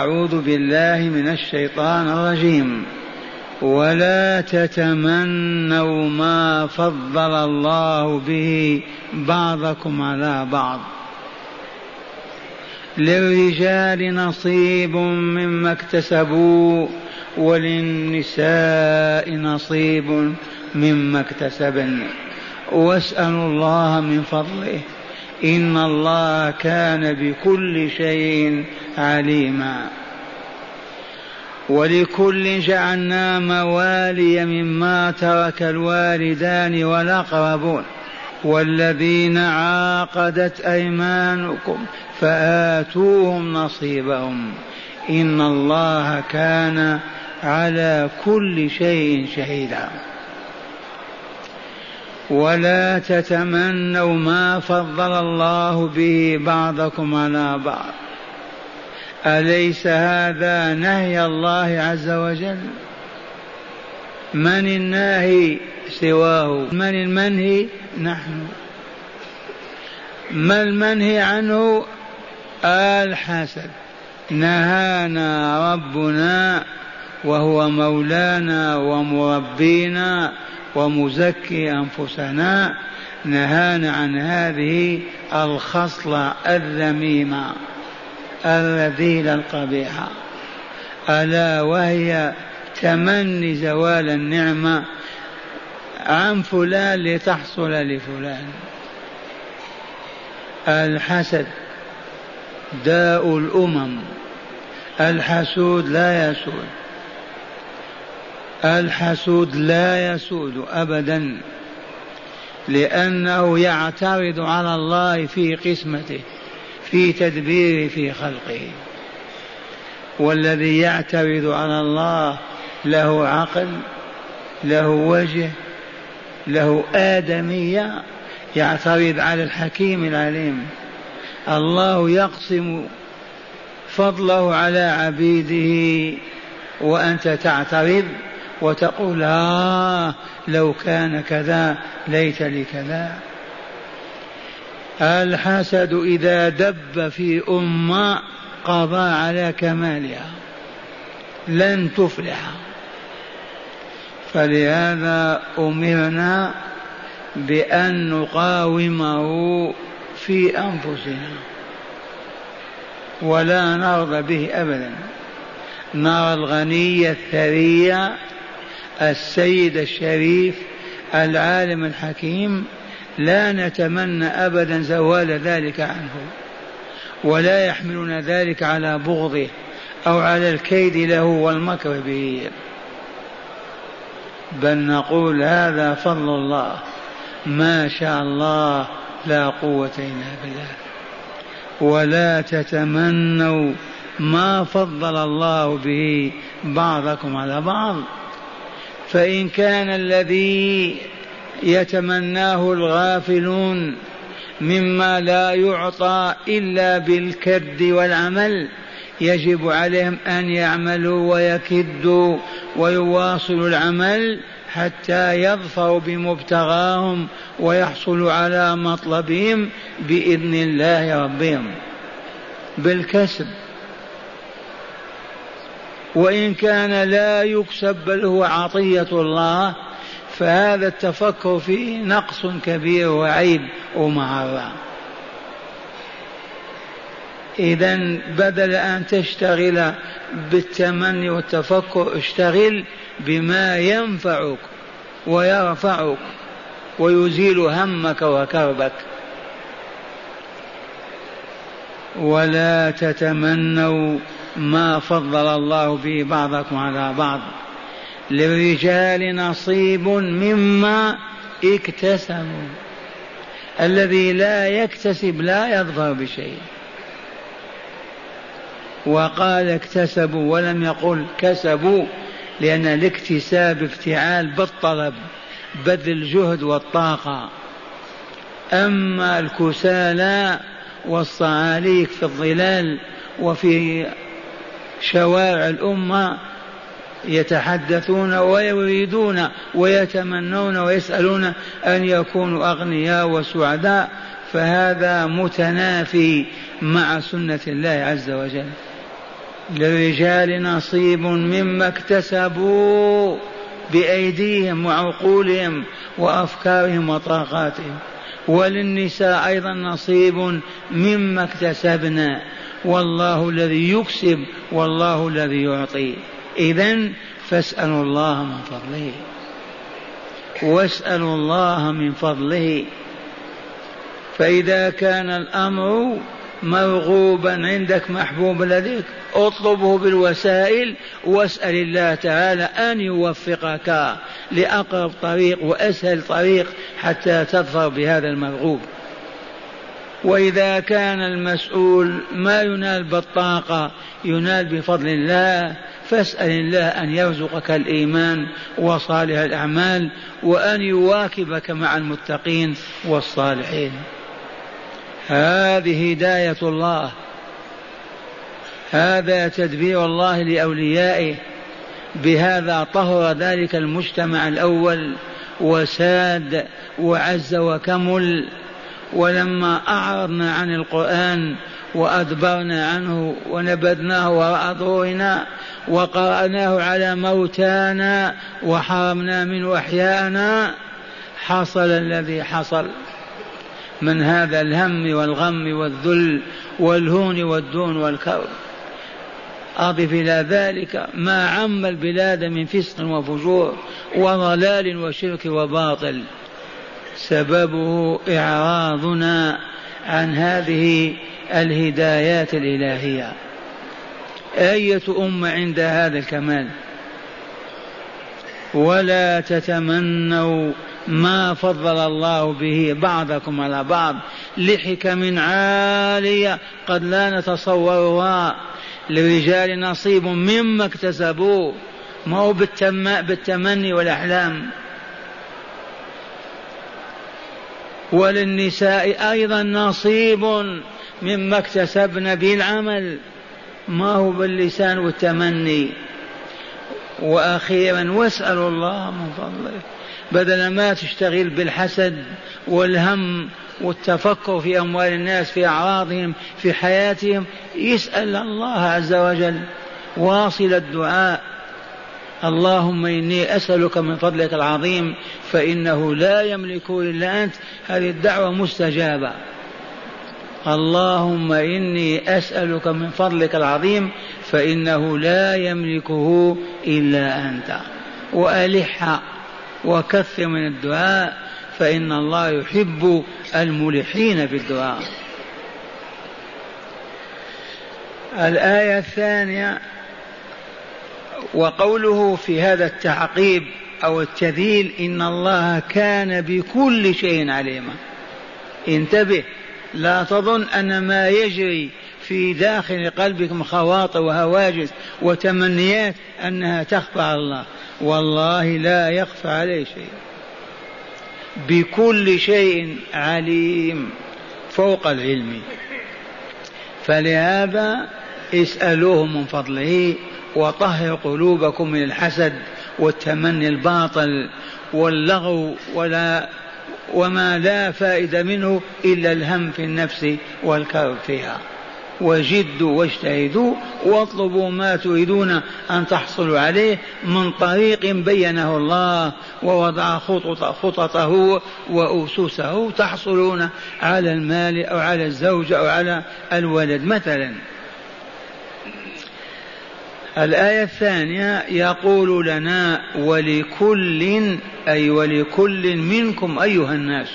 أعوذ بالله من الشيطان الرجيم. ولا تتمنوا ما فضل الله به بعضكم على بعض. للرجال نصيب مما اكتسبوا وللنساء نصيب مما اكتسبن. واسألوا الله من فضله. إن الله كان بكل شيء عليما. ولكل جعلنا موالي مما ترك الوالدان والأقربون. والذين عاقدت أيمانكم فآتوهم نصيبهم. إن الله كان على كل شيء شهيدا. ولا تتمنوا ما فضل الله به بعضكم على بعض. أليس هذا نهي الله عز وجل؟ من الناهي سواه؟ من المنهي؟ نحن. ما المنهي عنه؟ الحسد. نهانا ربنا وهو مولانا ومربينا ومزكي أنفسنا نهانا عن هذه الخصلة الذميمة الرذيله القبيحة. ألا وهي تمني زوال النعمة عن فلان لتحصل لفلان. الحسد داء الأمم الحسود لا يسود. الحسود لا يسود ابدا لأنه يعترض على الله في قسمته في تدبيره في خلقه. والذي يعترض على الله له عقل له وجه له آدمية يعترض على الحكيم العليم. الله يقسم فضله على عبيده وأنت تعترض وتقول آه لو كان كذا ليت لي كذا. الحسد إذا دب في أمة قضى على كمالها لن تفلح. فلهذا أمرنا بأن نقاومه في أنفسنا. ولا نرضى به أبدا. نرى الغني الثري السيد الشريف العالم الحكيم لا نتمنى ابدا زوال ذلك عنه ولا يحملنا ذلك على بغضه أو على الكيد له والمكر به. بل نقول هذا فضل الله ما شاء الله لا قوة إلا بالله. ولا تتمنوا ما فضل الله به بعضكم على بعض. فإن كان الذي يتمناه الغافلون مما لا يعطى إلا بالكد والعمل يجب عليهم أن يعملوا ويكدوا ويواصلوا العمل حتى يظفروا بمبتغاهم ويحصلوا على مطلبهم بإذن الله ربهم. بالكسب. وإن كان لا يكسب بل هو عطية الله فهذا التفكر فيه نقص كبير وعيب ومعرة إذا بدل أن تشتغل بالتمني والتفكر اشتغل بما ينفعك ويرفعك ويزيل همك وكربك. ولا تتمنوا ما فضل الله به بعضكم على بعض. للرجال نصيب مما اكتسبوا. الذي لا يكتسب لا يظفر بشيء. وقال اكتسبوا ولم يقل كسبوا لأن الاكتساب افتعال بالطلب بذل الجهد والطاقة. أما الكسالى والصعاليك في الظلال وفي شوارع الأمة يتحدثون ويريدون ويتمنون ويسألون أن يكونوا أغنياء وسعداء فهذا متنافي مع سنة الله عز وجل. للرجال نصيب مما اكتسبوا بأيديهم وعقولهم وأفكارهم وطاقاتهم. وللنساء أيضا نصيب مما اكتسبنا والله الذي يكسب والله الذي يعطي. إذا فاسألوا الله من فضله. واسألوا الله من فضله. فإذا كان الأمر مرغوبا عندك محبوب لديك اطلبه بالوسائل واسأل الله تعالى أن يوفقك لأقرب طريق وأسهل طريق حتى تظفر بهذا المرغوب وإذا كان المسؤول ما ينال بالطاقة ينال بفضل الله فاسأل الله أن يرزقك الإيمان وصالح الأعمال وأن يواكبك مع المتقين والصالحين. هذه هداية الله. هذا تدبير الله لأوليائه. بهذا طهر ذلك المجتمع الأول وساد وعز وكمل. ولما أعرضنا عن القرآن وأدبرنا عنه ونبذناه وراء ظهورنا وقرأناه على موتانا وحرمنا منه أحياءنا حصل الذي حصل. من هذا الهم والغم والذل والهون والدون والكرب أضف إلى ذلك ما عم البلاد من فسق وفجور وضلال وشرك وباطل. سببه إعراضنا عن هذه الهدايات الإلهية. أية أمة عند هذا الكمال؟ ولا تتمنوا ما فضل الله به بعضكم على بعض لحكم عالية قد لا نتصورها. للرجال نصيب مما اكتسبوا ما هو بالتمني والأحلام. وللنساء أيضا نصيب مما اكتسبن بالعمل ما هو باللسان والتمني. وأخيرا واسألوا الله من فضله. بدل ما تشتغل بالحسد والهم والتفكر في أموال الناس في أعراضهم في حياتهم يسأل الله عز وجل واصل الدعاء. اللهم إني أسألك من فضلك العظيم فإنه لا يملك إلا أنت. هذه الدعوة مستجابة. اللهم إني أسألك من فضلك العظيم فإنه لا يملكه إلا أنت. وألح وكثر من الدعاء فإن الله يحب الملحين في الدعاء. الآية الثانية وقوله في هذا التعقيب أو التذيل إن الله كان بكل شيء عليما. انتبه لا تظن أن ما يجري في داخل قلبكم خواطر وهواجس وتمنيات أنها تخفى على الله. والله لا يخفى عليه شيء. بكل شيء عليم فوق العلم. فلهذا اسألوه من فضله وطهر قلوبكم من الحسد والتمني الباطل واللغو ولا وما لا فائدة منه إلا الهم في النفس والكرب فيها. وجدوا واجتهدوا واطلبوا ما تريدون أن تحصلوا عليه من طريق بينه الله ووضع خطط خططه وأسسه تحصلون على المال أو على الزوجة أو على الولد. مثلا الآية الثانية يقول لنا ولكل أي ولكل منكم أيها الناس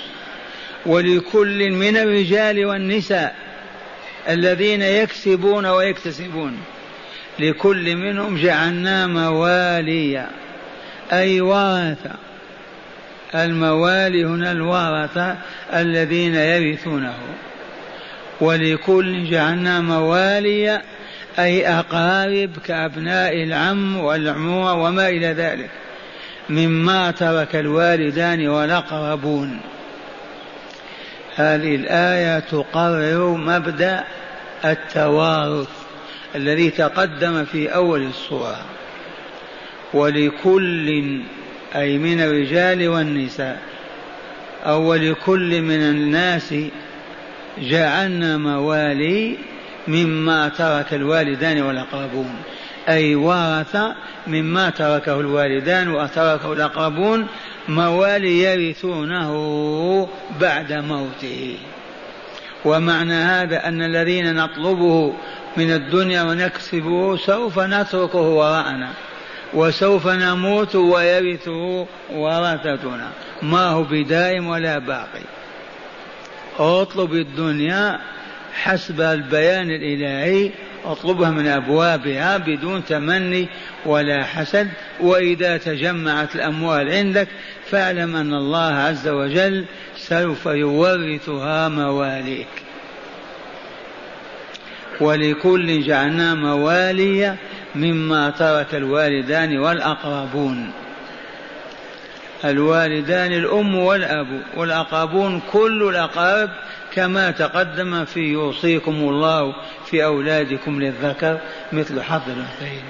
ولكل من الرجال والنساء الذين يكسبون ويكتسبون. لكل منهم جعلنا مواليا. أي ورثة الموالي هنا الورثة الذين يرثونه. ولكل جعلنا موالي أي أقارب كأبناء العم والعموة وما إلى ذلك. مما ترك الوالدان والأقربون. هذه الآية تقرر مبدأ التوارث الذي تقدم في أول السورة. ولكل أي من الرجال والنساء أو ولكل من الناس جعلنا موالي مما ترك الوالدان والأقربون. أي ورث مما تركه الوالدان وتركه الأقربون موالي يرثونه بعد موته. ومعنى هذا أن الذين نطلبه من الدنيا ونكسبه سوف نتركه وراءنا وسوف نموت ويرثه ورثتنا. ما هو بدائم ولا باقي. اطلب الدنيا حسب البيان الإلهي أطلبها من أبوابها بدون تمني ولا حسد وإذا تجمعت الأموال عندك فاعلم أن الله عز وجل سوف يورثها مواليك. ولكل جعلنا موالي مما ترك الوالدان والأقربون. الوالدان الأم والأب والأقربون كل الأقارب كما تقدم في يوصيكم الله في أولادكم للذكر مثل حظ الأنثيين.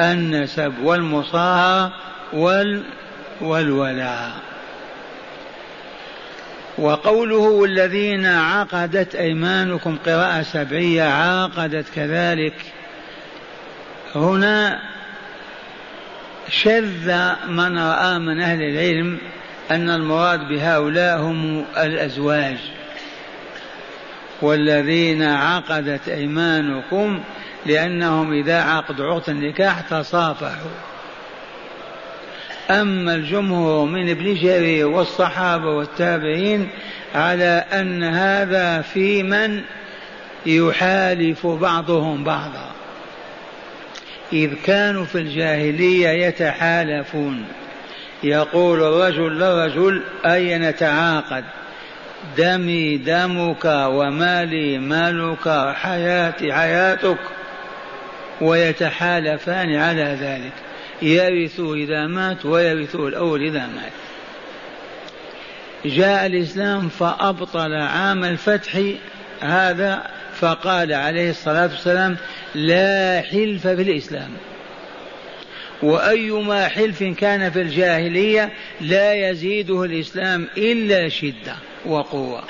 النسب والمصاهرة وال والولاء. وقوله الذين عقدت أيمانكم قراءة سبعية عاقدت كذلك. هنا شذ من رأى من أهل العلم أن المراد بهؤلاء هم الأزواج. والذين عقدت أيمانكم لأنهم إذا عقدوا عقد النكاح تصافحوا. أما الجمهور من ابن جرير والصحابة والتابعين على أن هذا في من يحالف بعضهم بعضا. إذ كانوا في الجاهلية يتحالفون. يقول الرجل للرجل أي نتعاقد دمي دمك ومالي مالك حياتي حياتك. ويتحالفان على ذلك. يرث إذا مات ويرث الأول إذا مات. جاء الإسلام فأبطل عام الفتح هذا فقال عليه الصلاة والسلام لا حلف في الإسلام. وأيما حلف كان في الجاهلية لا يزيده الإسلام إلا شدة. وقوة.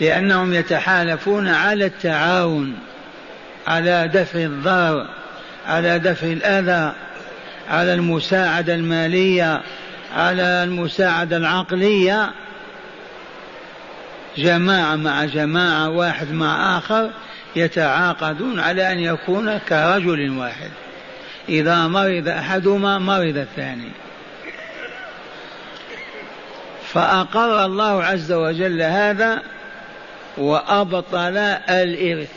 لأنهم يتحالفون على التعاون على دفع الضرر على دفع الأذى على المساعدة المالية على المساعدة العقلية. جماعة مع جماعة واحد مع آخر يتعاقدون على أن يكون كرجل واحد. إذا مرض أحدهما مرض الثاني. فأقر الله عز وجل هذا وأبطل الإرث.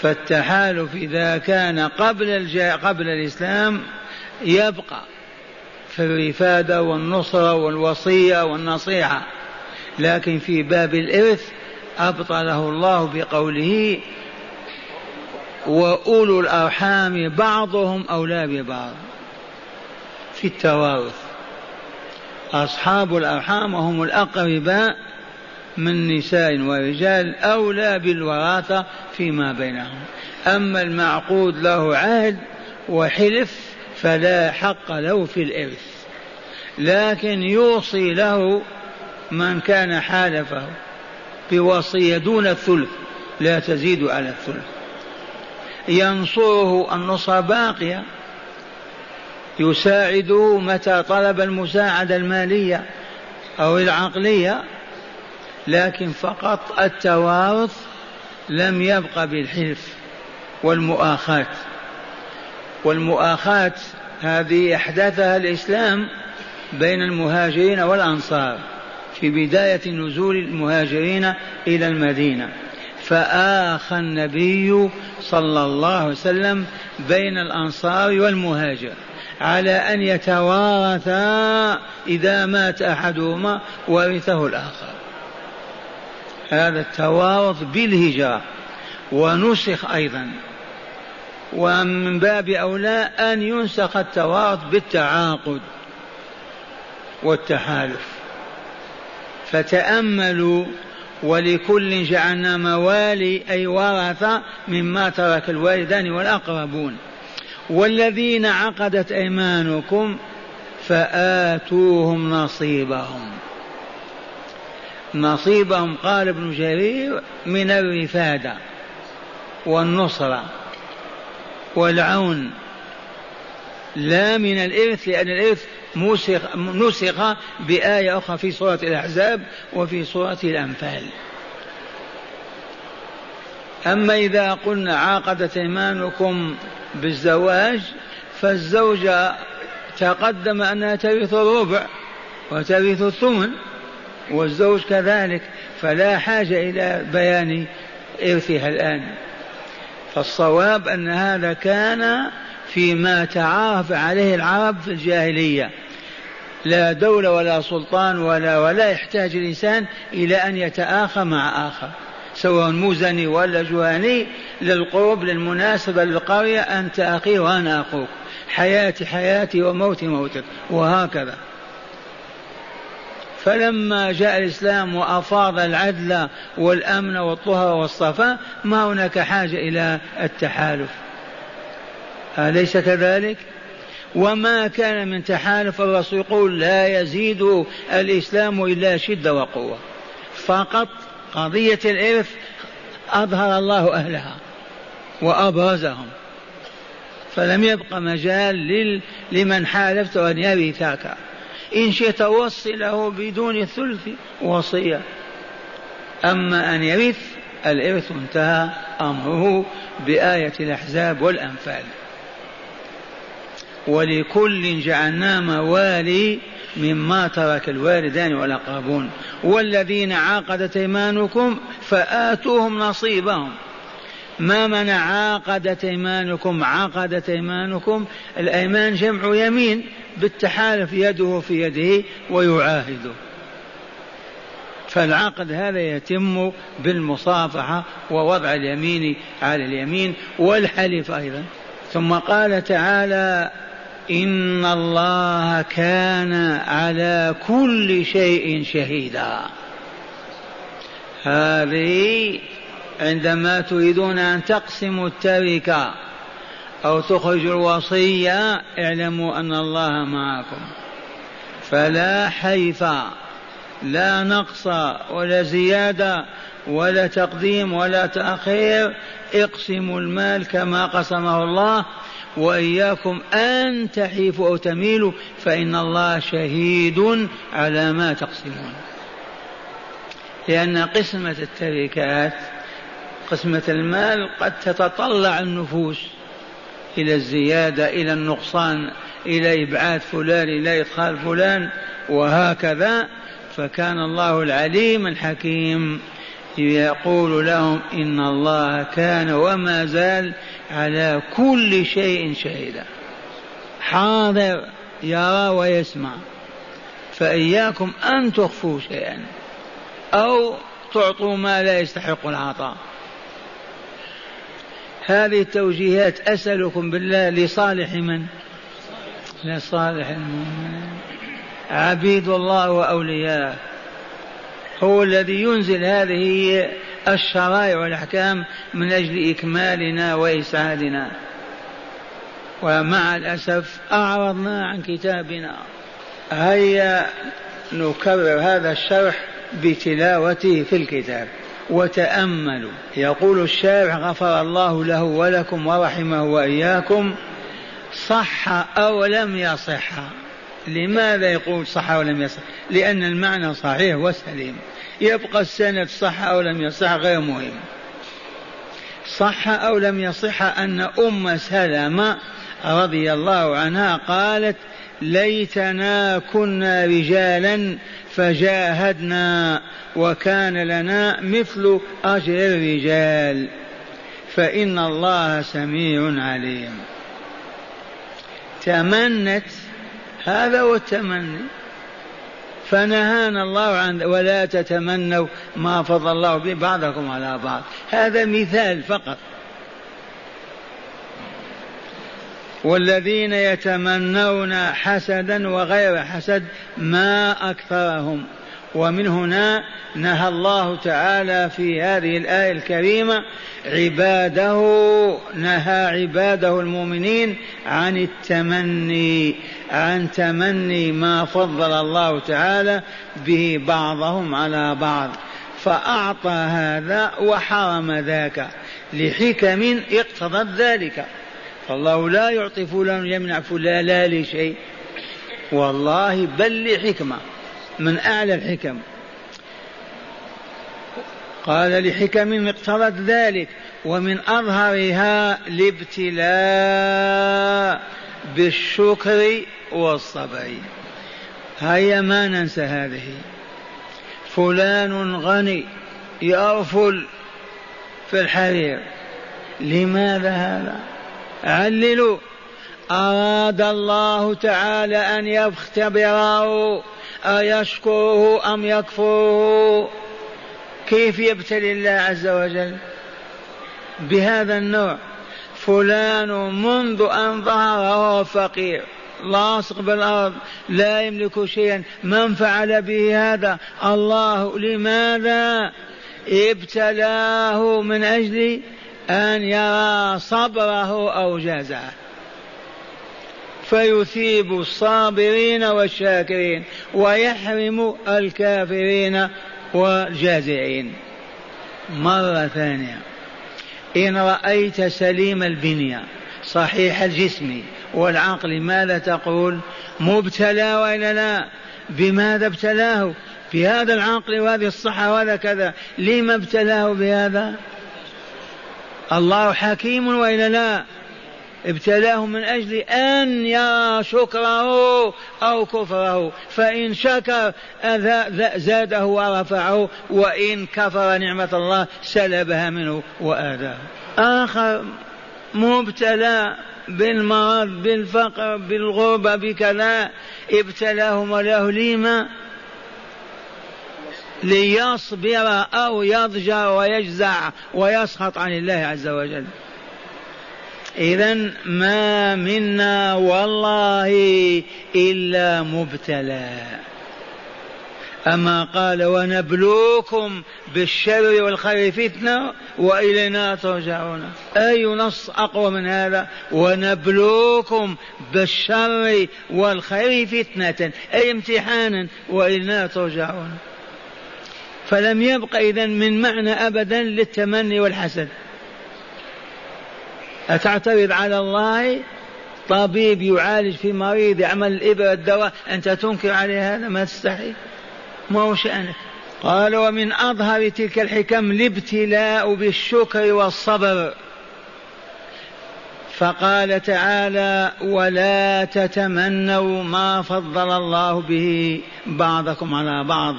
فالتحالف إذا كان قبل الجا قبل الإسلام يبقى في الرفادة والنصرة والوصية والنصيحة. لكن في باب الإرث أبطله الله بقوله وأولو الأرحام بعضهم أولى ببعض في التوارث. أصحاب الأرحام هم الأقرباء من نساء ورجال أولى بالوراثة فيما بينهم. أما المعقود له عهد وحلف فلا حق له في الإرث لكن يوصي له من كان حالفه بوصية دون الثلث لا تزيد على الثلث. ينصره النصرة باقية يساعده متى طلب المساعدة المالية أو العقلية لكن فقط التوارث لم يبق بالحلف والمؤاخاة. والمؤاخاة هذه أحدثها الإسلام بين المهاجرين والأنصار في بداية نزول المهاجرين إلى المدينة. فآخى النبي صلى الله عليه وسلم بين الأنصار والمهاجر. على أن يتوارثا إذا مات أحدهما ورثه الآخر. هذا التوارث بالهجرة ونسخ أيضا. ومن باب أولى أن ينسخ التوارث بالتعاقد والتحالف. فتأملوا ولكل جعلنا موالي أي ورث مما ترك الوالدان والأقربون. والذين عقدت أيمانكم فآتوهم نصيبهم. نصيبهم قال ابن جرير من الرفادة والنصرة والعون لا من الإرث لأن الإرث نسخ, نسخ بآية أخرى في سورة الأحزاب وفي سورة الأنفال. أما إذا قلنا عاقدت إيمانكم بالزواج فالزوجة تقدم أنها ترث الربع وترث الثمن والزوج كذلك فلا حاجة إلى بيان إرثها الآن. فالصواب أن هذا كان فيما تعارف عليه العرب في الجاهلية. لا دولة ولا سلطان ولا ولا يحتاج الإنسان إلى أن يتآخى مع آخر. سواء مزني ولا جهني للقرب للمناسبة للقرية أنت أخي وأنا أخوك. حياتي حياتي وموتي موتك وهكذا. فلما جاء الإسلام وأفاض العدل والأمن والطهر والصفاء ما هناك حاجة إلى التحالف. أليس كذلك؟ وما كان من تحالف الرسول يقول لا يزيد الإسلام إلا شدة وقوة. فقط قضية الإرث أظهر الله أهلها وأبرزهم فلم يبق مجال لمن حالفت أن يرثك إن شئت وصله بدون الثلث وصية. أما أن يرث الإرث انتهى أمره بآية الأحزاب والأنفال. ولكل جعلنا موالي مما ترك الوالدان والأقربون. والذين عاقدت أيمانكم فآتوهم نصيبهم. ما منع عاقدت أيمانكم؟ عقدت أيمانكم. الأيمان جمع يمين بالتحالف يده في يده ويعاهده. فالعقد هذا يتم بالمصافحة ووضع اليمين على اليمين والحلف أيضا. ثم قال تعالى إن الله كان على كل شيء شهيدا. هذه عندما تريدون أن تقسموا التركة أو تخرجوا الوصية اعلموا أن الله معكم. فلا حيف لا نقص ولا زيادة ولا تقديم ولا تأخير اقسموا المال كما قسمه الله وإياكم أن تحيفوا أو تميلوا فإن الله شهيد على ما تقسمون. لأن قسمة التركات قسمة المال قد تتطلع النفوس إلى الزيادة إلى النقصان إلى إبعاد فلان إلى إدخال فلان وهكذا. فكان الله العليم الحكيم. يقول لهم إن الله كان وما زال على كل شيء شهيدا. حاضر يرى ويسمع. فإياكم أن تخفوا شيئا أو تعطوا ما لا يستحق العطاء. هذه التوجيهات أسألكم بالله لصالح من؟ لصالح المؤمنين. عبيد الله وأولياءه. هو الذي ينزل هذه الشرائع والأحكام من أجل إكمالنا وإسعادنا. ومع الأسف أعرضنا عن كتابنا. هيا نكرر هذا الشرح بتلاوته في الكتاب. وتأملوا. يقول الشارع غفر الله له ولكم ورحمه وإياكم. صح أو لم يصح؟ لماذا يقول صح أو لم يصح؟ لأن المعنى صحيح وسليم. يبقى السند صح أو لم يصح غير مهم. صح أو لم يصح أن أم سلمة رضي الله عنها قالت ليتنا كنا رجالا فجاهدنا وكان لنا مثل أجر الرجال. فإن الله سميع عليم. تمنت هذا هو التمني. فنهانا الله عن ولا تتمنوا ما فضل الله به بعضكم على بعض. هذا مثال فقط. والذين يتمنون حسدا وغير حسد ما أكثرهم. ومن هنا نهى الله تعالى في هذه الآية الكريمة عباده نهى عباده المؤمنين عن التمني عن تمني ما فضل الله تعالى به بعضهم على بعض. فأعطى هذا وحرم ذاك لحكم اقتضت ذلك. فالله لا يعطي فلان يمنع فلان لا لشيء. والله بل لحكمة. من أعلى الحكم. قال لحكم اقتضت ذلك ومن أظهرها الابتلاء بالشكر والصبر. هيا ما ننسى هذه. فلان غني يرفل في الحرير. لماذا هذا؟ عللوا. أراد الله تعالى أن يختبره. أيشكره أم يكفره؟ كيف يبتلي الله عز وجل؟ بهذا النوع. فلان منذ أن ظهر وهو فقير لاصق بالأرض لا يملك شيئا. من فعل به هذا؟ الله. لماذا؟ ابتلاه من أجل أن يرى صبره أو جزعه فيثيب الصابرين والشاكرين ويحرم الكافرين والجازعين. مرة ثانية. إن رأيت سليم البنية صحيح الجسم والعقل ماذا تقول؟ مبتلى وإلا لا؟ بماذا ابتلاه؟ بهذا العقل وهذه الصحة وهذا كذا. لما ابتلاه بهذا؟ الله حكيم وإلا لا؟ ابتلاه من أجل أن يرى شكره أو كفره. فإن شكر زاده ورفعه وإن كفر نعمة الله سلبها منه وآذاه. آخر مبتلى بالمرض بالفقر بالغربة بكذا ابتلاه مولاه لما ليصبر أو يضجر ويجزع ويسخط عن الله عز وجل. إذا ما منا والله إلا مبتلى. أما قال ونبلوكم بالشر والخير فتنة وإلينا ترجعون. أي نص أقوى من هذا؟ ونبلوكم بالشر والخير فتنة أي امتحانا وإلينا ترجعون. فلم يبق إذا من معنى أبدا للتمني والحسد. أتعترض على الله؟ طبيب يعالج في مريض يعمل الإبرة الدواء أنت تنكر عليه هذا؟ ما تستحي ما هو شأنك. قال ومن أظهر تلك الحكم الابتلاء بالشكر والصبر. فقال تعالى ولا تتمنوا ما فضل الله به بعضكم على بعض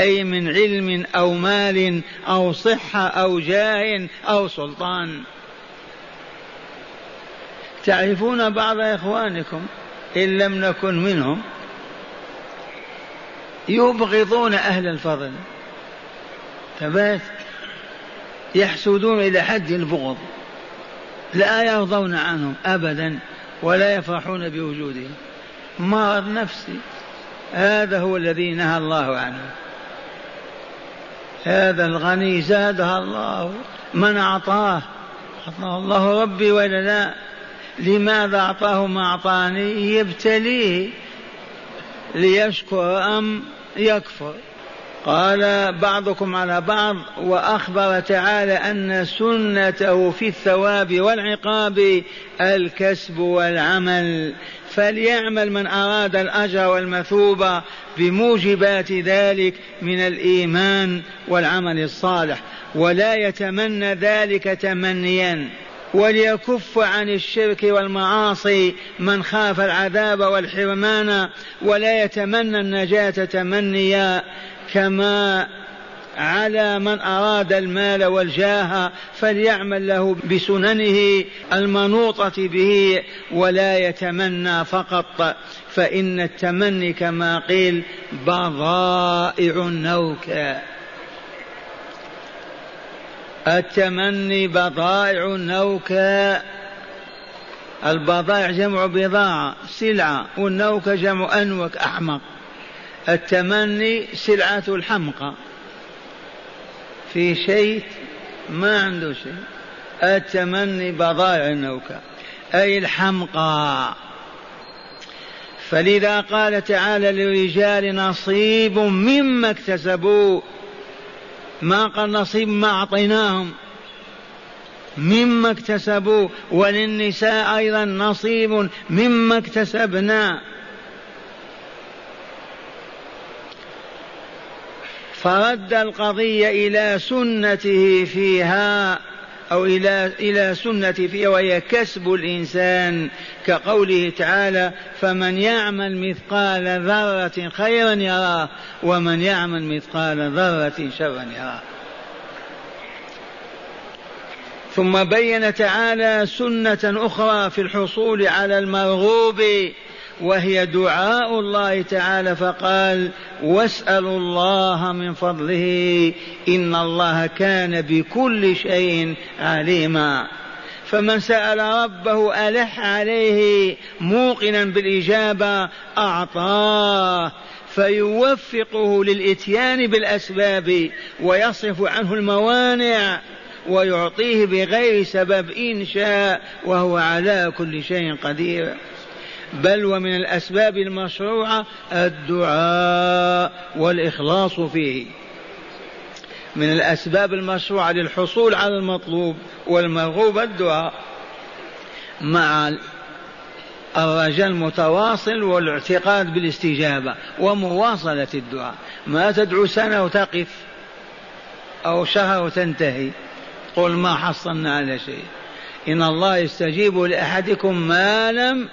أي من علم أو مال أو صحة أو جاه أو سلطان. تعرفون بعض إخوانكم إن لم نكن منهم يبغضون أهل الفضل ثبات يحسدون إلى حد البغض لا يرضون عنهم أبدا ولا يفرحون بوجودهم. مرض نفسي هذا هو الذي نهى الله عنه. هذا الغني زادها الله من أعطاه؟ أعطاه الله ربي ولا لا؟ لماذا أعطاه ما أعطاني؟ يبتليه ليشكر أم يكفر. قال بعضكم على بعض وأخبر تعالى أن سنته في الثواب والعقاب الكسب والعمل. فليعمل من أراد الأجر والمثوبه بموجبات ذلك من الإيمان والعمل الصالح. ولا يتمنى ذلك تمنيا. وليكف عن الشرك والمعاصي من خاف العذاب والحرمان ولا يتمنى النجاة تمنيا كما على من أراد المال والجاه فليعمل له بسننه المنوطة به ولا يتمنى فقط فإن التمني كما قيل بضائع النوكا التمني بضائع النوكا البضائع جمع بضاعة سلعة والنوك جمع أنوك أحمق التمني سلعة الحمقى. في شيء ما عنده شيء. التمني بضائع النوكة أي الحمقى. فلذا قال تعالى للرجال نصيب مما اكتسبوا ما قال نصيب ما أعطيناهم مما اكتسبوا وللنساء أيضا نصيب مما اكتسبنا. فرد القضية إلى سنته فيها. أو إلى إلى سنة فيها وهي كسب الإنسان. كقوله تعالى فمن يعمل مثقال ذرة خيرا يراه ومن يعمل مثقال ذرة شرا يراه. ثم بين تعالى سنة أخرى في الحصول على المرغوب. وهي دعاء الله تعالى فقال واسألوا الله من فضله إن الله كان بكل شيء عليما. فمن سأل ربه ألح عليه موقنا بالإجابة أعطاه فيوفقه للإتيان بالأسباب ويصرف عنه الموانع ويعطيه بغير سبب إن شاء وهو على كل شيء قدير. بل ومن الأسباب المشروعة الدعاء والإخلاص فيه. من الأسباب المشروعة للحصول على المطلوب والمرغوب الدعاء مع الرجاء المتواصل والاعتقاد بالاستجابة ومواصلة الدعاء. ما تدعو سنة وتقف أو شهر وتنتهي. قل ما حصلنا على شيء. إن الله يستجيب لأحدكم ما لم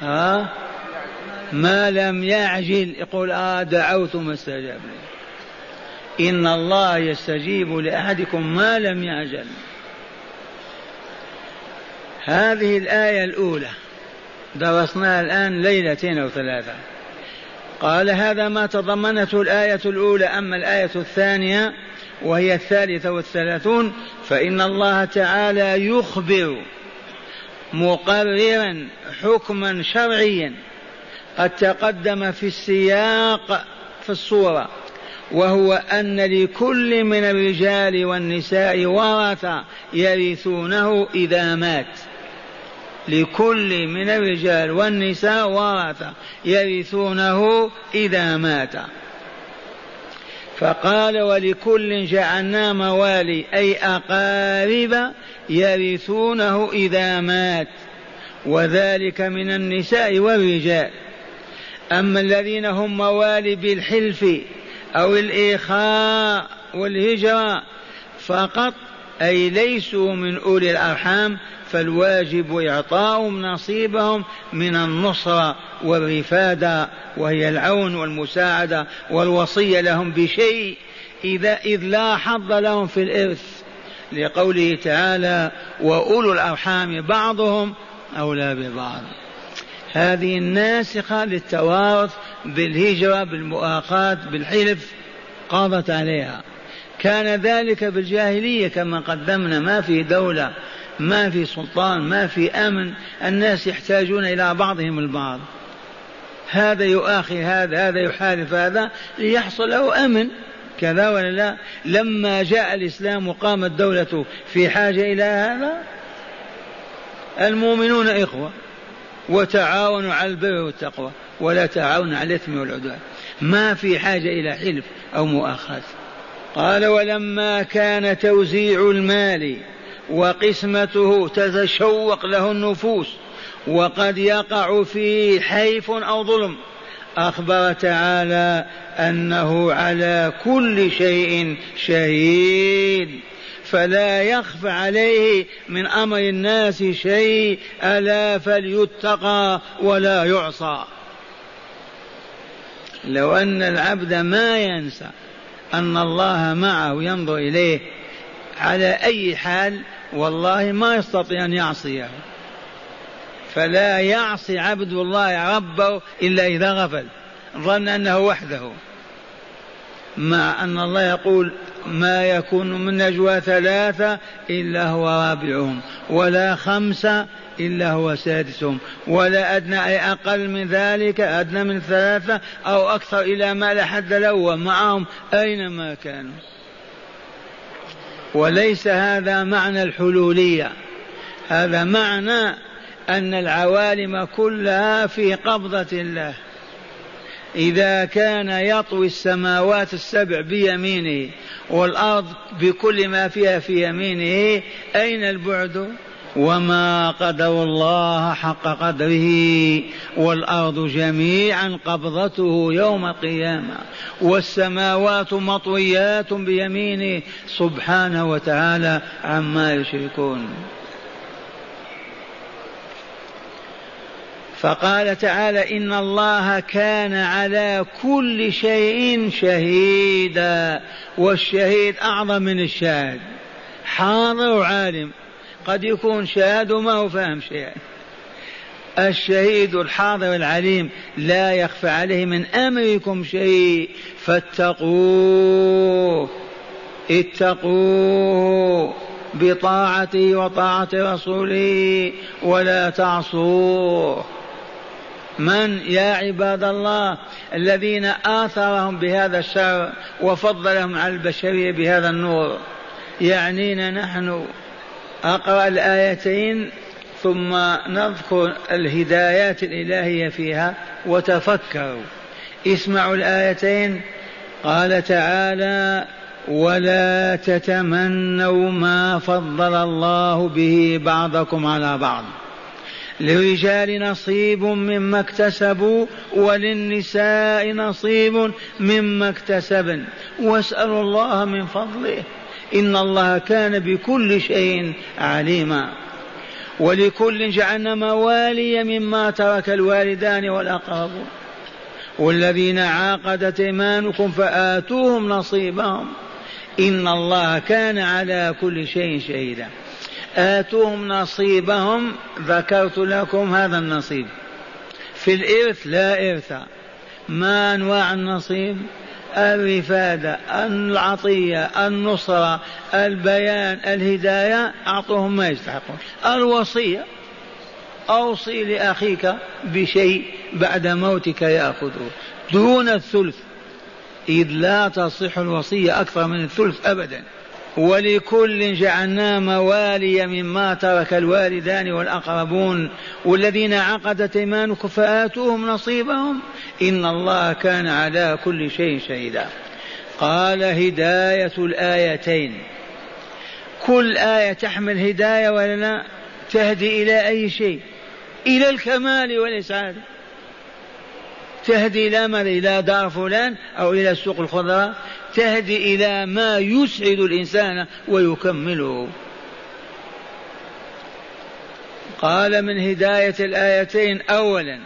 ها؟ ما لم يعجل يقول آه دعوت ما استجاب لي. إن الله يستجيب لأحدكم ما لم يعجل. هذه الآية الأولى. درسناها الآن ليلتين أو ثلاثة. قال هذا ما تضمنته الآية الأولى أما الآية الثانية وهي الثالثة والثلاثون فإن الله تعالى يخبر مقررا حكما شرعيا. قد تقدم في السياق في الصورة وهو أن لكل من الرجال والنساء ورثة يرثونه إذا مات. لكل من الرجال والنساء ورثة يرثونه إذا مات. فقال ولكل جعلنا موالي أي أقارب يرثونه إذا مات وذلك من النساء والرجال. أما الذين هم موالي بالحلف أو الإخاء والهجرة فقط أي ليسوا من أولي الأرحام فالواجب إعطاؤهم نصيبهم من النصرة والرفادة وهي العون والمساعدة والوصية لهم بشيء إذا إذ لا حظ لهم في الإرث. لقوله تعالى وأولو الأرحام بعضهم أولى ببعض. هذه الناسخة للتوارث بالهجرة بالمؤاخاة بالحلف قاضت عليها. كان ذلك بالجاهلية كما قدمنا ما في دولة. ما في سلطان ما في أمن الناس يحتاجون إلى بعضهم البعض. هذا يؤاخي هذا هذا يحالف هذا ليحصل له أمن كذا ولا لا؟ لما جاء الإسلام وقامت الدولة في حاجة إلى هذا المؤمنون إخوة وتعاونوا على البر والتقوى ولا تعاونوا على الإثم والعدوان. ما في حاجة إلى حلف أو مؤاخاة. قال ولما كان توزيع المال وقسمته تتشوق له النفوس وقد يقع فيه حيف أو ظلم. أخبر تعالى أنه على كل شيء شهيد. فلا يخفى عليه من أمر الناس شيء ألا فليتقى ولا يعصى. لو أن العبد ما ينسى أن الله معه ينظر إليه على أي حال والله ما يستطيع أن يعصيه فلا يعصي عبد الله ربه إلا إذا غفل. ظن أنه وحده. مع أن الله يقول ما يكون من نجوى ثلاثة إلا هو رابعهم ولا خمسة إلا هو سادسهم. ولا أدنى أي أقل من ذلك أدنى من ثلاثة أو أكثر إلى ما لا حد له. ومعهم أينما كانوا. وليس هذا معنى الحلولية. هذا معنى أن العوالم كلها في قبضة الله. إذا كان يطوي السماوات السبع بيمينه والأرض بكل ما فيها في يمينه أين البعد؟ وما قدر الله حق قدره والأرض جميعا قبضته يوم القيامة والسماوات مطويات بيمينه سبحانه وتعالى عما يشركون فقال تعالى ان الله كان على كل شيء شهيدا والشهيد اعظم من الشاهد حاضر وعالم قد يكون شاهد وما هو فاهم شيئا الشهيد الحاضر العليم لا يخفى عليه من أمركم شيء فاتقوه. اتقوه بطاعته وطاعة رسوله ولا تعصوه. من يا عباد الله الذين آثرهم بهذا الشر وفضلهم على البشرية بهذا النور؟ يعنينا نحن أقرأ الآيتين ثم نذكر الهدايات الإلهية فيها وتفكروا. اسمعوا الآيتين. قال تعالى ولا تتمنوا ما فضل الله به بعضكم على بعض. للرجال نصيب مما اكتسبوا وللنساء نصيب مما اكتسبن. واسألوا الله من فضله. إن الله كان بكل شيء عليما. ولكل جعلنا موالي مما ترك الوالدان والأقربون والذين عاقدت إيمانكم فآتوهم نصيبهم. إن الله كان على كل شيء شهيدا. آتوهم نصيبهم ذكرت لكم هذا النصيب. في الإرث لا إرث. ما أنواع النصيب؟ الرفادة العطية النصرة البيان الهداية أعطوهم ما يستحقون. الوصية أوصي لأخيك بشيء بعد موتك يأخذه. دون الثلث إذ لا تصح الوصية أكثر من الثلث أبدا. ولكل جعلنا موالي مما ترك الوالدان والأقربون والذين عقدت ايمانكم فآتوهم نصيبهم. إن الله كان على كل شيء شهيدا. قال هداية الآيتين. كل آية تحمل هداية ولا لا؟ تهدي إلى أي شيء؟ إلى الكمال والإسعاد. تهدي إلى ماذا؟ إلى دار فلان أو إلى سوق الخضراء. تهدي إلى ما يسعد الإنسان ويكمله قال من هداية الآيتين أولا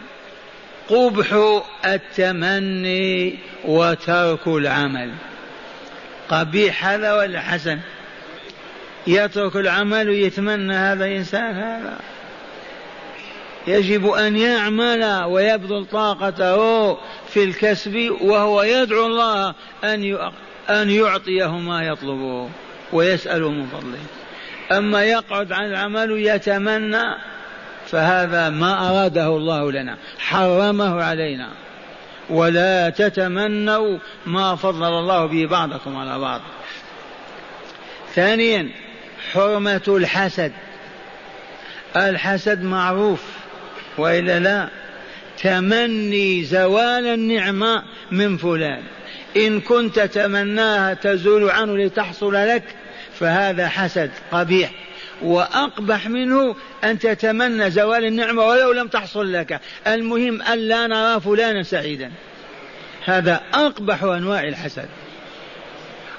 قبح التمني وترك العمل. قبيح هذا ولا حسن؟ يترك العمل ويتمنى هذا الإنسان هذا. يجب أن يعمل ويبذل طاقته في الكسب وهو يدعو الله أن أن يعطيه ما يطلبه ويسأله من فضله. أما يقعد عن العمل يتمنى فهذا ما أراده الله لنا حرمه علينا. ولا تتمنوا ما فضل الله به بعضكم على بعض. ثانيا حرمة الحسد. الحسد معروف. وإلا لا. تمني زوال النعمة من فلان. إن كنت تمناها تزول عنه لتحصل لك فهذا حسد قبيح. وأقبح منه أن تتمنى زوال النعمة ولو لم تحصل لك. المهم الا نرى فلانا سعيدا. هذا أقبح أنواع الحسد.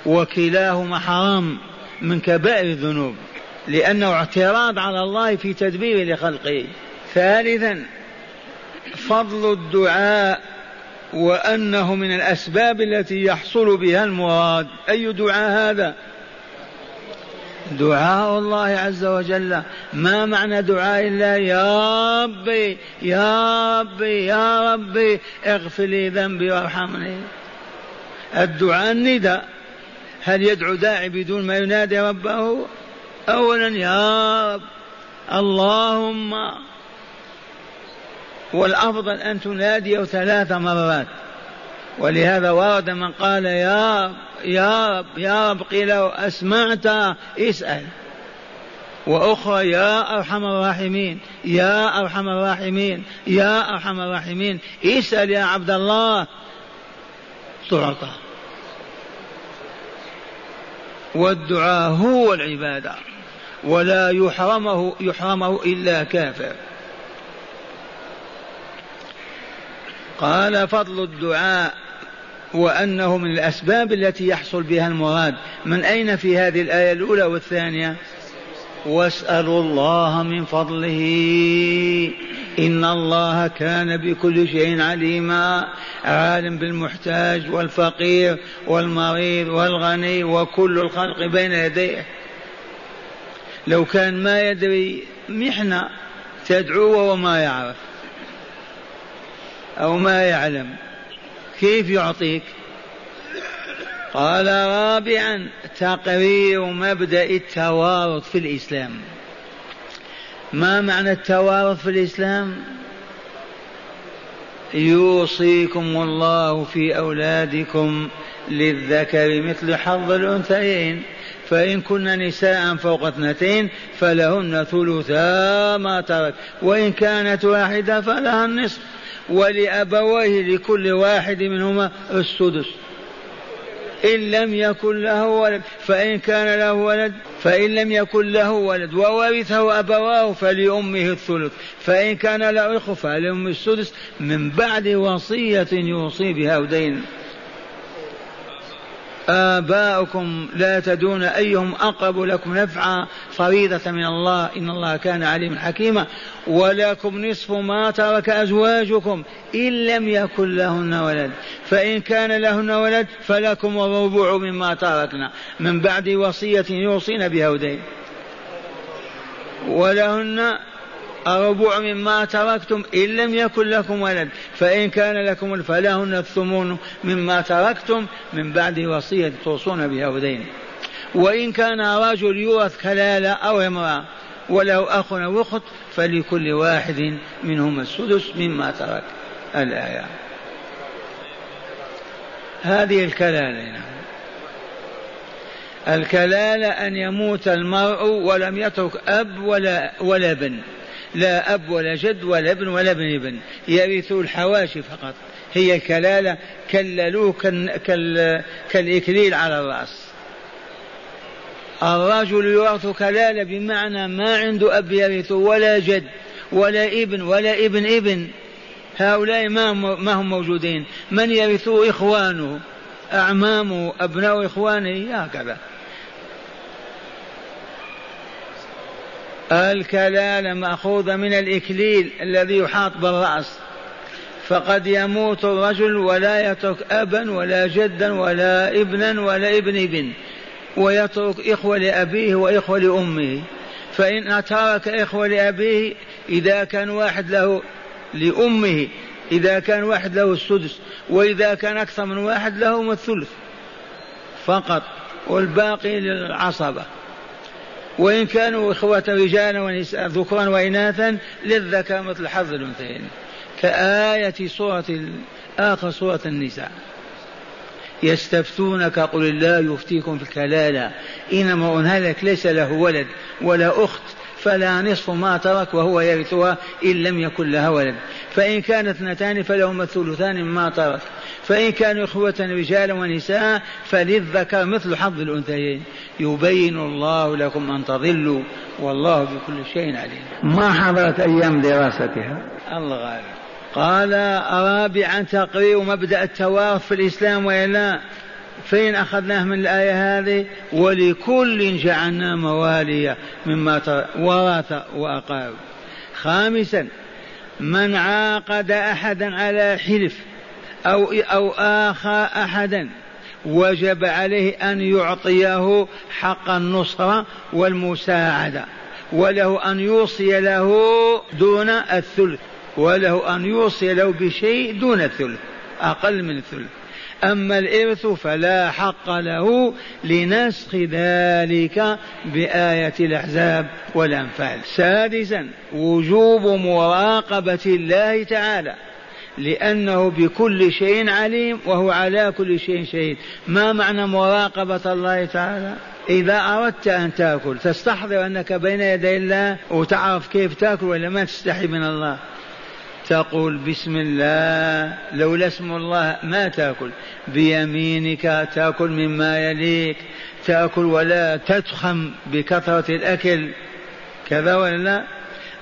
وكلاهما حرام من كبائر الذنوب لأنه اعتراض على الله في تدبيره لخلقه. ثالثا فضل الدعاء وأنه من الأسباب التي يحصل بها المراد. أي دعاء هذا؟ دعاء الله عز وجل. ما معنى دعاء الله؟ يا ربي يا ربي يا ربي اغفر لي ذنبي وارحمني. الدعاء النداء. هل يدعو داعي بدون ما ينادي ربه؟ أولا يا رب. اللهم والأفضل أن تناديه ثلاث مرات. ولهذا ورد من قال يا رب يا رب يا رب قيل أسمعت اسأل. وأخرى يا أرحم الراحمين يا أرحم الراحمين يا أرحم الراحمين اسأل يا عبد الله. تعطى. والدعاء هو العبادة. ولا يحرمه يحرمه إلا كافر. قال فضل الدعاء وأنه من الأسباب التي يحصل بها المراد. من أين في هذه الآية الأولى والثانية؟ واسألوا الله من فضله. إن الله كان بكل شيء عليما. عالم بالمحتاج والفقير والمريض والغني وكل الخلق بين يديه. لو كان ما يدري محنة تدعوه وما يعرف. أو ما يعلم. كيف يعطيك؟ قال رابعا تقرير مبدأ التوارث في الإسلام. ما معنى التوارث في الإسلام؟ يوصيكم الله في أولادكم للذكر مثل حظ الأنثيين. فإن كن نساء فوق اثنتين فلهن ثلثا ما ترك وإن كانت واحدة فلها النصف. ولأبويه لكل واحد منهما السدس. إن لم يكن له ولد فإن كان له ولد فإن لم يكن له ولد وورثه أبواه فلأمه الثلث. فإن كان له إخوة فلأمه السدس من بعد وصية يوصي بها ودين آباؤكم لا تدون أيهم أقرب لكم نفعا. فريضة من الله. إن الله كان عليما حكيما. ولكم نصف ما ترك أزواجكم. إن لم يكن لهن ولد. فإن كان لهن ولد فلكم الربع مما تركنا. من بعد وصية يوصين بها ولهن الربع مما تركتم إن لم يكن لكم ولد فإن كان لكم فلهن الثمون مما تركتم من بعد وصية توصون بها ودين وإن كان رجل يورث كلالة أو امرأة وله أخ أو أخت فلكل واحد منهما السدس مما ترك. الآية. هذه الكلالة الكلالة أن يموت المرء ولم يترك أب ولا ولا ابن لا أب ولا جد ولا ابن ولا ابن ابن. يرثوا الحواشي فقط. هي كلالة كللوه كال كالإكليل على الرأس. الرجل يورث كلالة بمعنى ما عنده أب يرث ولا جد ولا ابن ولا ابن ابن. هؤلاء ما ما هم موجودين؟ من يرثه إخوانه؟ أعمامه؟ أبناء إخوانه؟ هكذا. الكلالة مأخوذة من الإكليل الذي يحاط بالرأس فقد يموت الرجل ولا يترك أبا ولا جدا ولا ابنا ولا ابن ابن ويترك إخوة لأبيه وإخوة لأمه. فإن ترك إخوة لأبيه إذا كان واحد له لأمه إذا كان واحد له السدس وإذا كان أكثر من واحد له الثلث فقط والباقي للعصبة. وإن كانوا إخوة رجالا ونساء ذكرا وإناثا للذكر مثل حظ الأنثيين. كآية سورة آخر سورة النساء. يستفتونك قل الله يفتيكم في الكلالة. إنما هلك ليس له ولد ولا أخت فلا نصف ما ترك وهو يرثها إن لم يكن لها ولد. فإن كانت اثنتان فلهما الثلثان مما ترك. فإن كانوا إخوة رجالا ونساء فللذكر مثل حظ الأنثيين. يبين الله لكم أن تضلوا والله بكل شيء عليم. ما حضرت أيام دراستها؟ الله غالب. قال رابعا تقرير مبدأ التوارث في الإسلام وإلا. فين أخذناه من الآية هذه ولكل جعلنا مواليا مما ورث وأقارب خامسا من عاقد أحدا على حلف أو أو آخى أحدا وجب عليه أن يعطيه حق النصرة والمساعدة وله أن يوصي له دون الثلث وله أن يوصي له بشيء دون الثلث أقل من الثلث. أما الإرث فلا حق له لنسخ ذلك بآية الأحزاب والأنفال. سادسا وجوب مراقبة الله تعالى لأنه بكل شيء عليم وهو على كل شيء شهيد. ما معنى مراقبة الله تعالى؟ إذا أردت أن تأكل تستحضر أنك بين يدي الله وتعرف كيف تأكل ولا ما تستحي من الله. تقول بسم الله لولا اسم الله ما تأكل. بيمينك تأكل مما يليك. تأكل ولا تتخم بكثرة الأكل. كذا ولا لا؟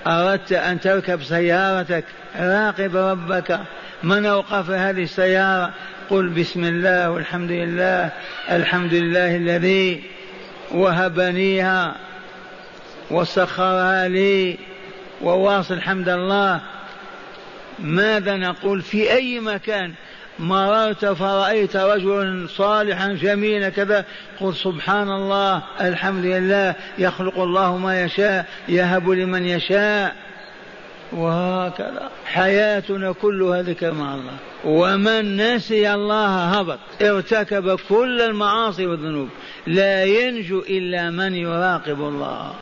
أردت أن تركب سيارتك. راقب ربك. من أوقف هذه السيارة؟ قل بسم الله والحمد لله. الحمد لله الذي وهبنيها وسخرها لي وواصل حمد الله. ماذا نقول في أي مكان؟ مررت فرأيت رجلا صالحا جميلا كذا قل سبحان الله الحمد لله يخلق الله ما يشاء يهب لمن يشاء. وهكذا. حياتنا كلها ذكر مع الله. ومن نسي الله هبط ارتكب كل المعاصي والذنوب. لا ينجو إلا من يراقب الله.